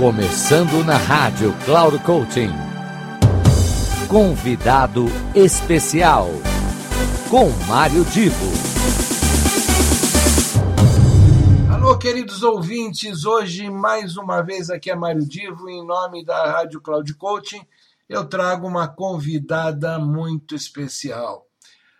Começando na rádio Cloud Coaching. Convidado especial com Mário Divo. Alô, queridos ouvintes, hoje mais uma vez aqui é Mário Divo em nome da Rádio Cloud Coaching. Eu trago uma convidada muito especial.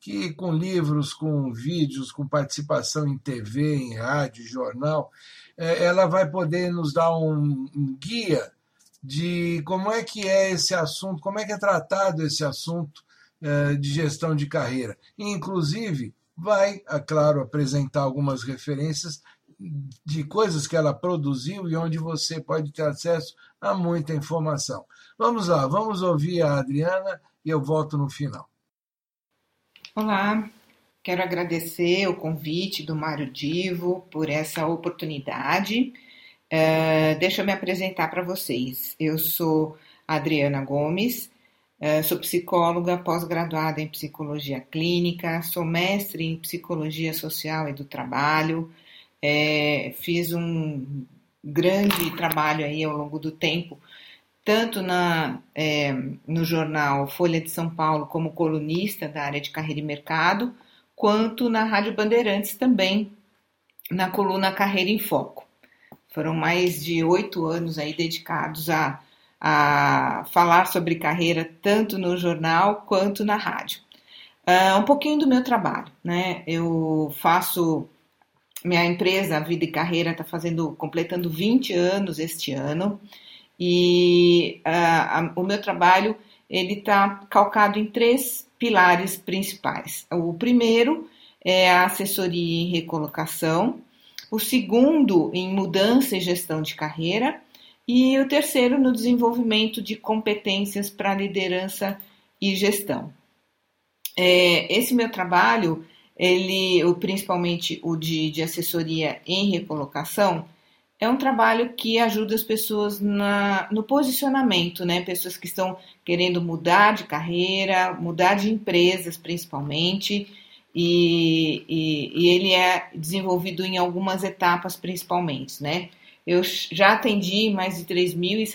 que com livros, com vídeos, com participação em TV, em rádio, jornal, ela vai poder nos dar um, um, guia de como é que é esse assunto, como é que é tratado esse assunto de gestão de carreira. e Inclusive, vai, claro, apresentar algumas referências de coisas que ela produziu e onde você pode ter acesso a muita informação. Vamos lá, vamos ouvir a Adriana e eu volto no final. Olá, quero agradecer o convite do Mário Divo por essa oportunidade. Uh, me apresentar para vocês. Eu sou Adriana Gomes, eh, sou psicóloga pós-graduada em psicologia clínica, sou mestre em psicologia social e do trabalho, eh, fiz um grande trabalho aí ao longo do tempo tanto na, no jornal Folha de São Paulo como colunista da área de carreira e mercado, quanto na Rádio Bandeirantes também, na coluna Carreira em Foco. Foram mais de oito anos aí dedicados a, a falar sobre carreira tanto no jornal quanto na rádio. Ah, um pouquinho do meu trabalho, Eu faço minha empresa Vida e Carreira tá fazendo, completando vinte anos este ano. E ah, o meu trabalho ele tá calcado em três pilares principais. O primeiro é a assessoria em recolocação, o segundo em mudança e gestão de carreira e o terceiro no desenvolvimento de competências para liderança e gestão. esse meu trabalho, principalmente o de, assessoria em recolocação, é um trabalho que ajuda as pessoas na, no posicionamento, Pessoas que estão querendo mudar de carreira, mudar de empresas principalmente, e, e, e ele é desenvolvido em algumas etapas principalmente, Eu já atendi mais de três mil e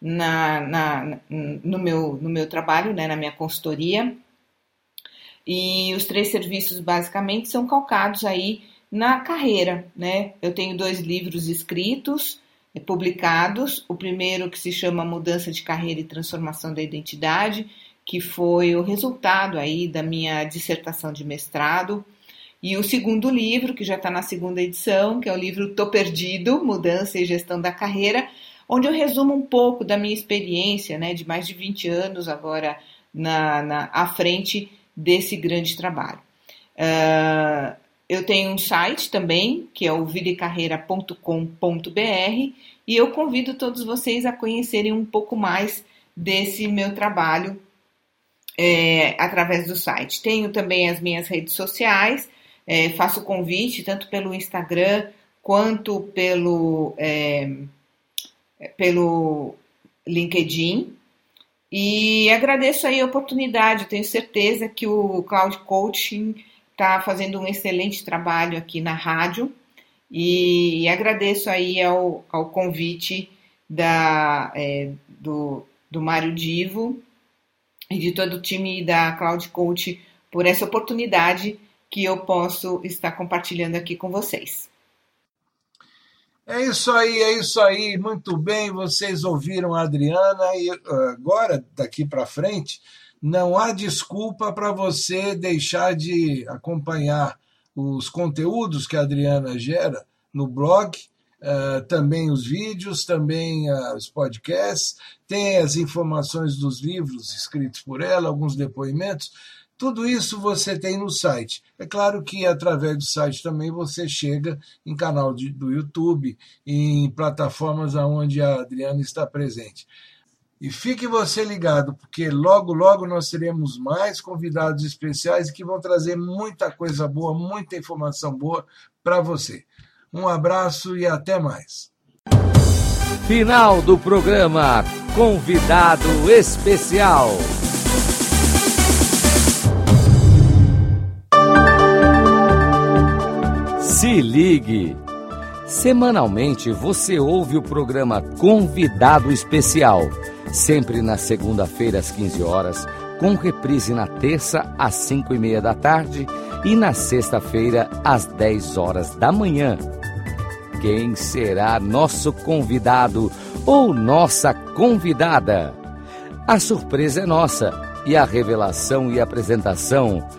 na, na, no, meu, no meu trabalho, na minha consultoria, e os três serviços basicamente são calcados aí na carreira, Eu tenho dois livros escritos, eh, publicados, o primeiro que se chama Mudança de Carreira e Transformação da Identidade, que foi o resultado aí da minha dissertação de mestrado, e o segundo livro, que já está na segunda edição, que é o livro Tô Perdido, Mudança e Gestão da Carreira, onde eu resumo um pouco da minha experiência, de mais de vinte anos agora na, à frente desse grande trabalho. Ah, Eu tenho um site também, que é o br e eu convido todos vocês a conhecerem um pouco mais desse meu trabalho através do site. Tenho também as minhas redes sociais, faço convite tanto pelo Instagram quanto pelo, pelo LinkedIn. E agradeço aí a oportunidade, tenho certeza que o Cloud Coaching está fazendo um excelente trabalho aqui na rádio e, e agradeço aí ao, ao convite da, do, do Mário Divo e de todo o time da Cloud Coach por essa oportunidade que eu posso estar compartilhando aqui com vocês. É isso aí, é isso aí. Muito bem, vocês ouviram a Adriana e ah, agora, daqui para frente, Não há desculpa para você deixar de acompanhar os conteúdos que a Adriana gera no blog, eh, também os vídeos, também eh, os podcasts, tem as informações dos livros escritos por ela, alguns depoimentos. Tudo isso você tem no site. É claro que através do site também você chega em canal do YouTube, em plataformas aonde a Adriana está presente. E fique você ligado, porque logo, logo nós teremos mais convidados especiais e que vão trazer muita coisa boa, muita informação boa para você. Um abraço e até mais. Final do programa Convidado Especial. Se ligue. Semanalmente você ouve o programa Convidado Especial sempre na segunda-feira às quinze horas, com reprise na terça às cinco e meia da tarde e na sexta-feira às dez horas da manhã. Quem será nosso convidado ou nossa convidada? A surpresa é nossa e a revelação e apresentação